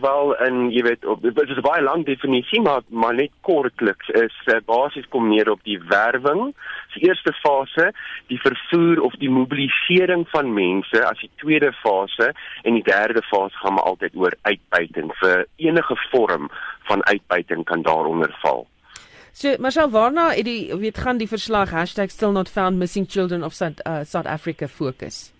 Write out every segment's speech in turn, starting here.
wel in jy weet op dit is 'n baie lang definisie maar maar net kortliks is uh, basies kom neer op die werwing. Die eerste fase, die vervoer of die mobilisering van mense as die tweede fase en die derde fase gaan maar altyd oor uitbuiting vir enige vorm van uitbuiting kan daaronder val. So, Marcel, waarna het die weet gaan die verslag #stillnotfoundmissingchildren of South, uh, South Africa fokus?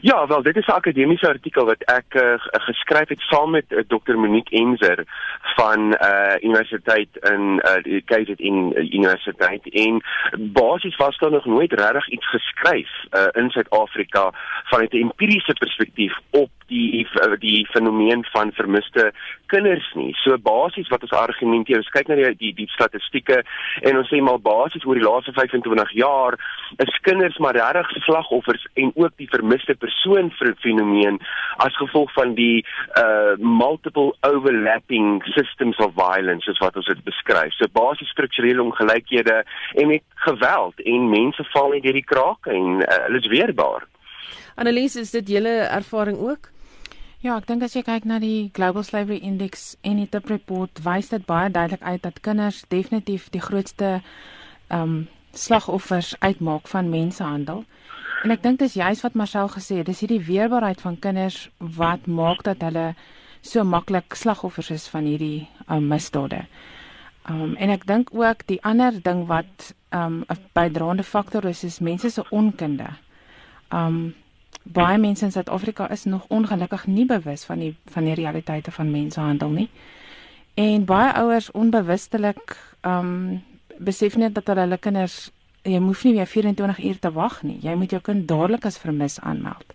Ja, wel dit is 'n akademiese artikel wat ek uh, geskryf het saam met uh, Dr Monique Enzer van uh Universiteit in uh KZN uh, Universiteit. En basies was daar nog nooit regtig iets geskryf uh in Suid-Afrika vanuit 'n empiriese perspektief op die die fenomeen van vermiste kinders nie. So basies wat ons argumenteer, ons kyk na die die, die statistieke en ons sê maar basies oor die laaste 25 jaar is kinders maar regtig slagoffers en ook die vermiste persoon fenomeen as gevolg van die uh multiple overlapping systems of violence soos wat ons dit beskryf. So basies strukturele ongelykhede en met geweld en mense val net deur die krake en uh, hulle is weerbaar. Annelies, is dit julle ervaring ook? Ja, ek dink as jy kyk na die Global Slavery Index en die TIP report, wys dit baie duidelik uit dat kinders definitief die grootste ehm um, slagoffers uitmaak van mensenhandel. En ek dink dis juist wat Marcel gesê het, dis hierdie weerbaarheid van kinders wat maak dat hulle so maklik slagoffers is van hierdie um, misdade. Um en ek dink ook die ander ding wat um 'n bydraende faktor is is mense se onkunde. Um baie mense in Suid-Afrika is nog ongelukkig nie bewus van die van die realiteite van mensenhandel nie. En baie ouers onbewustelik um besef net dat hulle hulle kinders jy hoef nie meer 24 uur te wag nie. Jy moet jou kind dadelik as vermis aanmeld.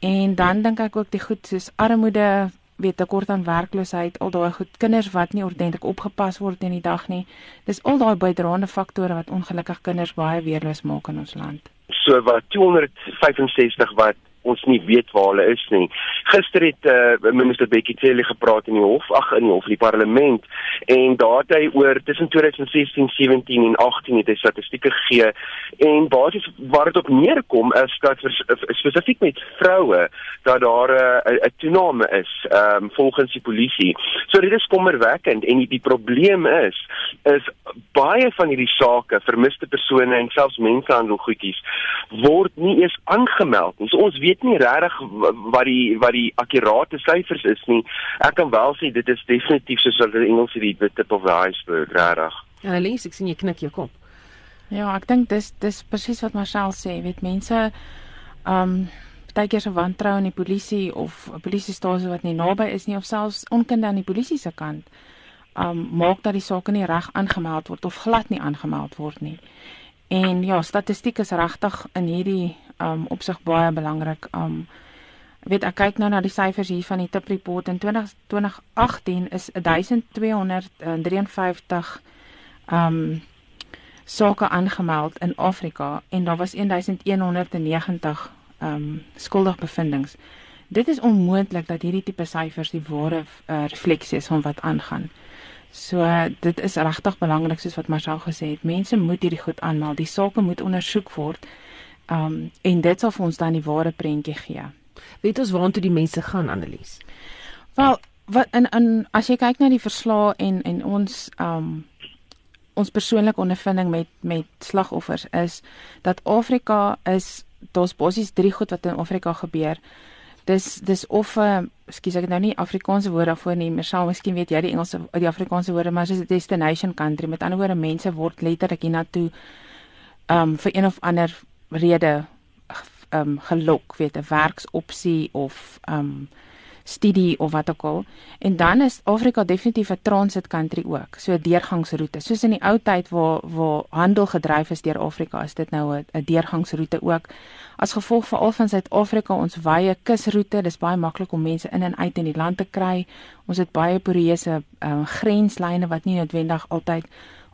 En dan dink ek ook die goed soos armoede, weet tekort aan werkloosheid, al daai goed kinders wat nie ordentlik opgepas word in die dag nie. Dis al daai bydraende faktore wat ongelukkig kinders baie weerloos maak in ons land. So wat 265 wat ons nie weet waar hulle is nie. Gister het uh, minister Bekkie Cele gepraat in die hof, ag in die hof, die parlement en daar het hy oor tussen 2016, 17 en 18 het hy statistieke gegee en basies waar dit op neerkom is dat spesifiek met vroue dat daar eh, 'n uh, toename is um, volgens die polisie. So dit is kommerwekkend en die, die probleem is is baie van hierdie sake, vermiste persone en selfs mensenhandel goedjies word nie eens aangemeld nie. So ons weet nie regtig wat die wat die akkurate syfers is nie. Ek kan wel sê dit is definitief soos hulle in Engels sê die tip of the iceberg regtig. Ja, Elise, ek sien jy knik jou kop. Ja, ek dink dis dis presies wat Marcel sê, weet mense um partykeer se wantrou in die polisie of 'n polisiestasie wat nie naby is nie of selfs onkunde aan die polisie se kant um maak dat die saak nie reg aangemeld word of glad nie aangemeld word nie. En ja, statistiek is regtig in hierdie um opsig baie belangrik. Um weet ek kyk nou na die syfers hier van die TIP report in 20, 2018 is 1253 um sake aangemeld in Afrika en daar was 1190 um skuldigbevindings. Dit is onmoontlik dat hierdie tipe syfers die ware uh, refleksie is van wat aangaan. So dit is regtig belangrik soos wat Marcel gesê het. Mense moet hierdie goed aanmeld. Die sake moet ondersoek word. Um en dit sal vir ons dan die ware prentjie gee. Weet ons waartoe die mense gaan Annelies? Wel, wat in in as jy kyk na die verslae en en ons um ons persoonlike ondervinding met met slagoffers is dat Afrika is daar's basies drie goed wat in Afrika gebeur. Dis dis of 'n uh, ekskuus ek het nou nie Afrikaanse woord daarvoor nie, maar sal miskien weet jy die Engelse die Afrikaanse woorde, maar dis 'n destination country. Met ander woorde, mense word letterlik hiernatoe um vir een of ander rede um gelok, weet 'n werksopsie of um studie of wat ook al. En dan is Afrika definitief 'n transit country ook, so 'n deurgangsroete. Soos in die ou tyd waar waar handel gedryf is deur Afrika, is dit nou 'n deurgangsroete ook. As gevolg veral van Suid-Afrika ons wye kusroete, dis baie maklik om mense in en uit in die land te kry. Ons het baie poreuse um, grenslyne wat nie noodwendig altyd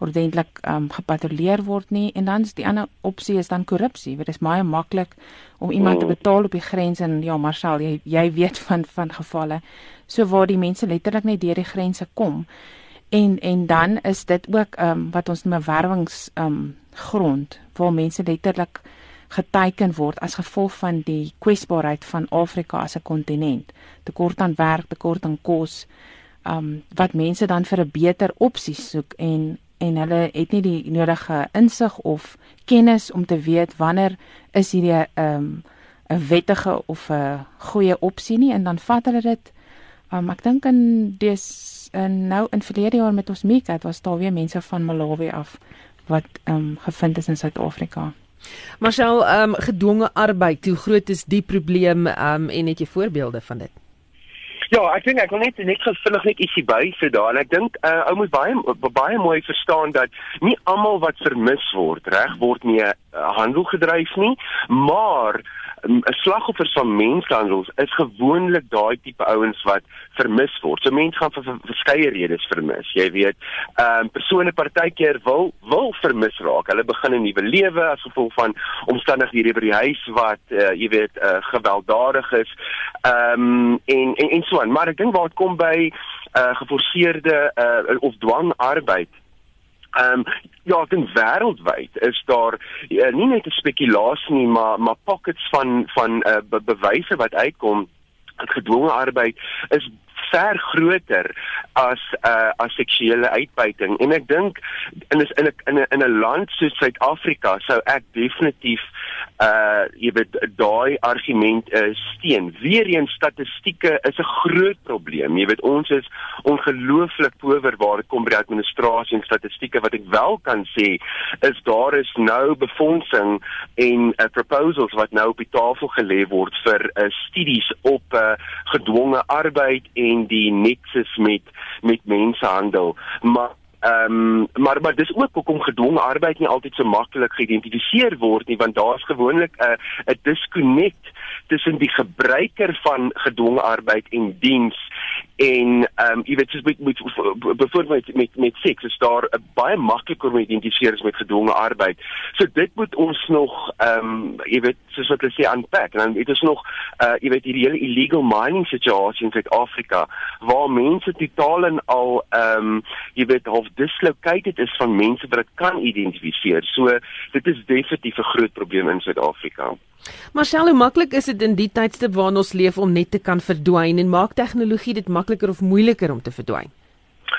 ordentlik um, gepatrolleer word nie en dan is die ander opsie is dan korrupsie. Dit is baie maklik om iemand te mm. betaal op die grens en ja, Marcel, jy jy weet van van gevalle so waar die mense letterlik net deur die grense kom. En en dan is dit ook um, wat ons noem 'n werwings um, grond waar mense letterlik geteiken word as gevolg van die kwesbaarheid van Afrika as 'n kontinent. Tekort aan werk, tekort aan kos, um wat mense dan vir 'n beter opsie soek en en hulle het nie die nodige insig of kennis om te weet wanneer is hierdie 'n um, 'n wettige of 'n goeie opsie nie en dan vat hulle dit. Um, ek dink in dis in nou in verlede jaar met ons meek het was daar weer mense van Malawi af wat um, gevind is in Suid-Afrika. Marshall, um, gedwonge arbeid, hoe groot is die probleem um, en het jy voorbeelde van dit? Ja, ek dink ek wil net net vinnig net ietsie by sê daar. En ek dink uh, ou moet baie baie mooi verstaan dat nie almal wat vermis word reg word nie uh, handel gedryf nie, maar 'n slagoffer van menshandel is gewoonlik daai tipe ouens wat vermis word. So mense gaan vir verskeie redes vermis. Jy weet, ehm um, persone partykeer wil wil vermis raak. Hulle begin 'n nuwe lewe as gevolg van omstandighede by die huis wat uh, jy weet uh, gewelddadig is. Ehm um, en, en en so aan. Maar ek dink waar dit kom by uh, geforseerde uh, of dwangarbeid Ehm um, ja, ek dink wêreldwyd is daar uh, nie net 'n spekulasie nie, maar maar pockets van van uh, be bewyse wat uitkom. Dat gedwonge arbeid is ver groter as uh, as seksuele uitbuiting en ek dink in is in 'n in 'n land soos Suid-Afrika sou ek definitief uh jy weet daai argument is steen. Weereens statistieke is 'n groot probleem. Jy weet ons is ongelooflik power waar dit kom by administrasie en statistieke wat ek wel kan sê is daar is nou befondsing en uh, proposals wat nou op die tafel gelê word vir uh, studies op uh, gedwonge arbeid en die nexus met met mensenhandel. Maar Ehm um, maar maar dis ook hoekom gedwonge arbeid nie altyd so maklik geïdentifiseer word nie want daar's gewoonlik 'n 'n disconnect tussen die gebruiker van gedwonge arbeid en diens en ehm um, jy weet soos met met byvoorbeeld met met, met seks is daar 'n baie makliker om identifiseer as met gedwonge arbeid. So dit moet ons nog ehm um, jy weet soos wat hulle sê aanpak en dan het ons nog uh jy weet hierdie hele illegal mining situasie in Suid-Afrika waar mense totaal en al ehm um, jy weet half dislocated is van mense wat dit kan identifiseer. So dit is definitief 'n groot probleem in Suid-Afrika. Marcel, hoe maklik is dit in die tydstip waarin ons leef om net te kan verdwyn en maak tegnologie dit makliker of moeiliker om te verdwyn?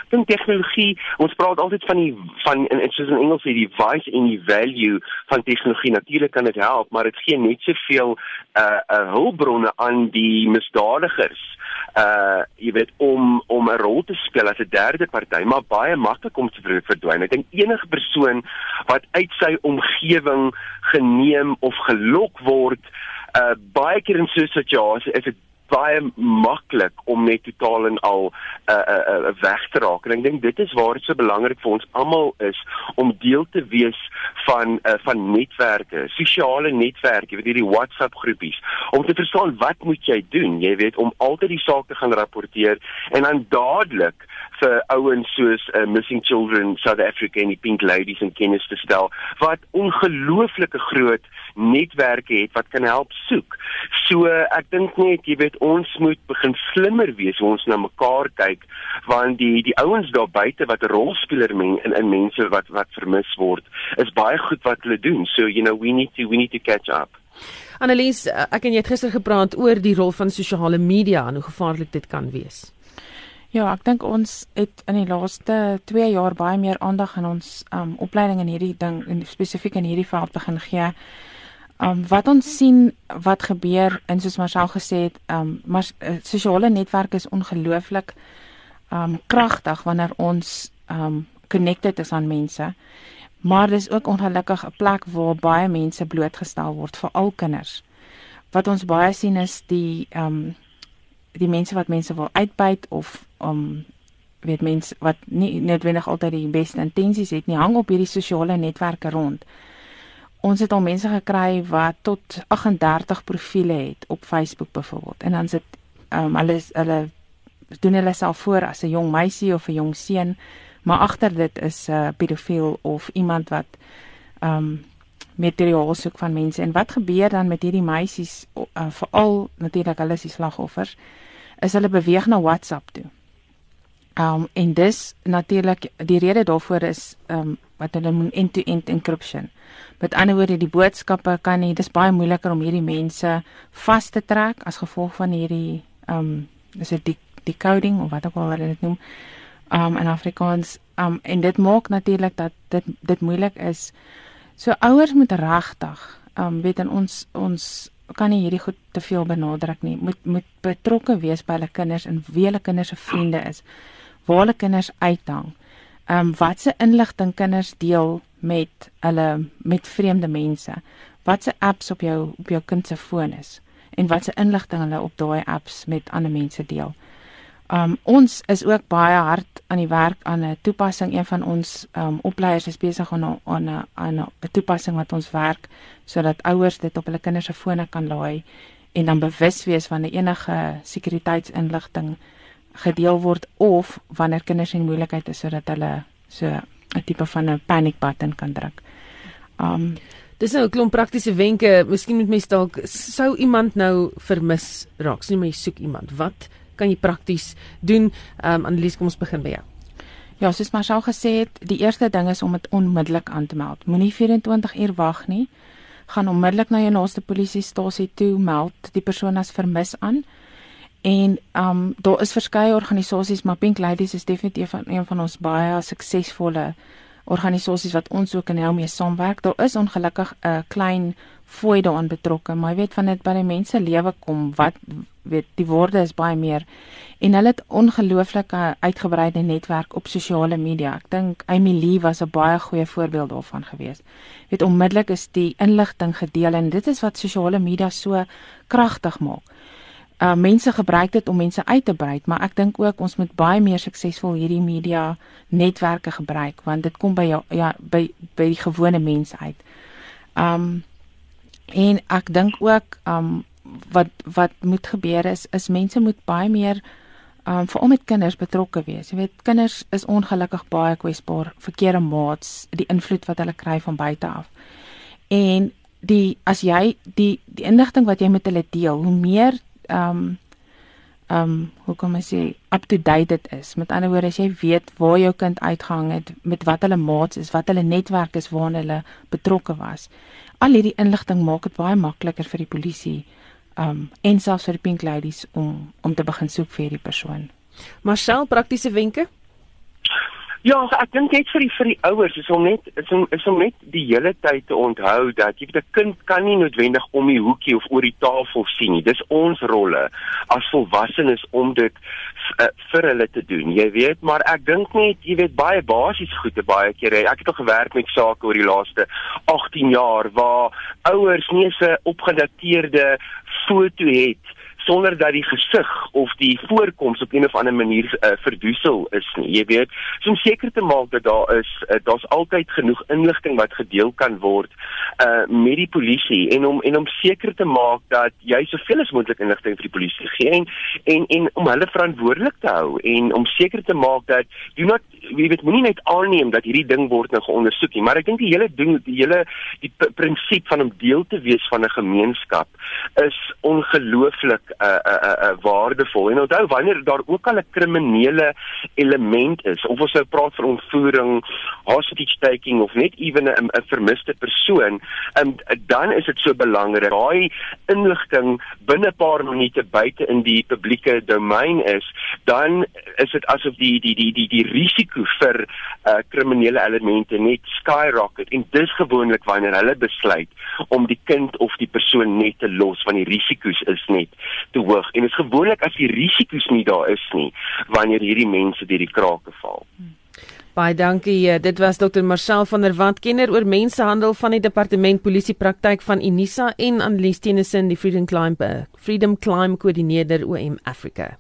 Dink tegnologie, ons praat altyd van die van in soos in Engels sê die vice en die value van tegnologie. Natuurlik kan dit help, maar dit gee net soveel uh uh hulpbronne aan die misdadigers uh jy weet om om 'n rol te speel as 'n derde party maar baie maklik om te verdwyn. Ek dink enige persoon wat uit sy omgewing geneem of gelok word uh baie keer in so 'n situasie is dit baie maklik om net totaal en al 'n uh, uh, uh, weg te raak. En ek dink dit is waar dit so belangrik vir ons almal is om deel te wees van uh, van netwerke, sosiale netwerke, jy weet hierdie WhatsApp groepies, om te verstaan wat moet jy doen? Jy weet om altyd die saak te gaan rapporteer en dan dadelik vir ouens soos uh, Missing Children South Africa en die Pink Ladies in kennis te stel wat ongelooflike groot netwerke het wat kan help soek. So ek dink net jy weet ons moet begin slimmer wees hoe ons na mekaar kyk want die die ouens daar buite wat 'n rolspeler men in in mense wat wat vermis word is baie goed wat hulle doen. So you know we need to we need to catch up. Annelies, ek en jy het gister gepraat oor die rol van sosiale media en hoe gevaarlik dit kan wees. Ja, ek dink ons het in die laaste 2 jaar baie meer aandag aan ons um opleiding in hierdie ding en spesifiek in hierdie veld begin gee. Um wat ons sien wat gebeur en soos Marcel gesê het, um maar uh, sosiale netwerke is ongelooflik um kragtig wanneer ons um connected is aan mense. Maar dis ook ongelukkig 'n plek waar baie mense blootgestel word, veral kinders. Wat ons baie sien is die um die mense wat mense wil uitbuit of um weet mense wat nie noodwendig altyd die beste intensies het nie, hang op hierdie sosiale netwerke rond. Ons het al mense gekry wat tot 38 profile het op Facebook byvoorbeeld. En dan sit ehm um, hulle hulle doen hulle self voor as 'n jong meisie of 'n jong seun, maar agter dit is 'n uh, pedofiel of iemand wat ehm um, materiaal soek van mense. En wat gebeur dan met hierdie meisies uh, veral natuurlik hulle is die slagoffers is hulle beweeg na WhatsApp toe. Um en dis natuurlik die rede daarvoor is um wat hulle noem end-to-end encryption. Met ander woorde, die boodskappe kan nie dis baie moeiliker om hierdie mense vas te trek as gevolg van hierdie um is dit die decoding of wat ook al hulle dit noem um in Afrikaans um en dit maak natuurlik dat dit dit moeilik is. So ouers moet regtig um weet en ons ons kan nie hierdie goed te veel benadruk nie. Moet moet betrokke wees by hulle kinders en wie hulle kinders se vriende is. Waar hulle kinders uithang. Um watse inligting kinders deel met hulle met vreemde mense. Watse apps op jou op jou kind se foon is en watse inligting hulle op daai apps met ander mense deel. Um ons is ook baie hard aan die werk aan 'n toepassing. Een van ons um opleiers is besig aan 'n aan 'n aan 'n toepassing wat ons werk sodat ouers dit op hulle kinders se fone kan laai en dan bewus wees van enige sekuriteitsinligting gedeel word of wanneer kinders in moeilikheid is sodat hulle so 'n tipe van 'n panic button kan druk. Um Dis nou 'n klomp praktiese wenke. Miskien moet mens dalk sou iemand nou vermis raak. Sien my soek iemand. Wat kan jy prakties doen? Um, Annelies, kom ons begin by jou. Ja, soos Marshall gesê het, die eerste ding is om dit onmiddellik aan te meld. Moenie 24 uur wag nie. Gaan onmiddellik na jou naaste polisiestasie toe, meld die persoon as vermis aan. En um, daar is verskeie organisasies, maar Pink Ladies is definitief een van, een van ons baie suksesvolle organisasies wat ons ook in hom mee saamwerk. Daar is ongelukkig 'n klein fooi daaraan betrokke, maar jy weet van dit by die mense lewe kom, wat weet die woorde is baie meer en hulle het ongelooflike uitgebreide netwerk op sosiale media. Ek dink Amy Lee was 'n baie goeie voorbeeld daarvan gewees. Weet onmiddellik is die inligting gedeel en dit is wat sosiale media so kragtig maak. Uh mense gebruik dit om mense uit te brei, maar ek dink ook ons moet baie meer suksesvol hierdie media netwerke gebruik want dit kom by jou ja by by die gewone mense uit. Um en ek dink ook um wat wat moet gebeur is is mense moet baie meer um veral met kinders betrokke wees. Jy weet kinders is ongelukkig baie kwesbaar verkeerde maats, die invloed wat hulle kry van buite af. En die as jy die die inligting wat jy met hulle deel, hoe meer um um hoe kom ek sê up to date dit is. Met ander woorde, as jy weet waar jou kind uitgehang het, met wat hulle maats is, wat hulle netwerk is waarna hulle betrokke was. Al hierdie inligting maak dit baie makliker vir die polisie um en selfs vir die pink ladies om om te begin soek vir hierdie persoon. Marcel, praktiese wenke? Ja, ek dink net vir die vir die ouers is om net is om is om net die hele tyd te onthou dat jy weet 'n kind kan nie noodwendig om die hoekie of oor die tafel sien nie. Dis ons rolle as volwassenes om dit uh, vir hulle te doen. Jy weet, maar ek dink net jy weet baie basies goede baie kere. Ek het al gewerk met sake oor die laaste 18 jaar waar ouers nie 'n opgedateerde foto het sonder dat die gesig of die voorkoms op een of ander manier uh, verdoesel is nie. Jy weet, so om seker te maak dat daar is uh, daar's altyd genoeg inligting wat gedeel kan word uh met die polisie en om en om seker te maak dat jy soveel as moontlik inligting vir die polisie gee en en en om hulle verantwoordelik te hou en om seker te maak dat do not jy weet moenie net aanneem dat hierdie ding word nou geondersoek nie, maar ek dink die hele ding die hele die prinsip van om deel te wees van 'n gemeenskap is ongelooflik uh, uh, uh, uh, waardevol. En onthou wanneer daar ook al 'n kriminele element is, of ons nou praat van ontvoering, hostage taking of net ewen 'n 'n vermiste persoon, um, dan is dit so belangrik. Daai inligting binne 'n paar minute buite in die publieke domein is, dan is dit asof die die die die die risiko vir uh, kriminele elemente net skyrocket en dis gewoonlik wanneer hulle besluit om die kind of die persoon net te los want die risiko's is net te hoog en dit is gewoonlik as die risiko's nie daar is nie wanneer hierdie mense deur die krake val. Baie dankie. Eh, dit was Dr. Marcel van der Walt kenner oor mensehandel van die departement polisie praktyk van Unisa en Annelies Tennyson die Freedom Climb Freedom Climb koördineerder OM Africa.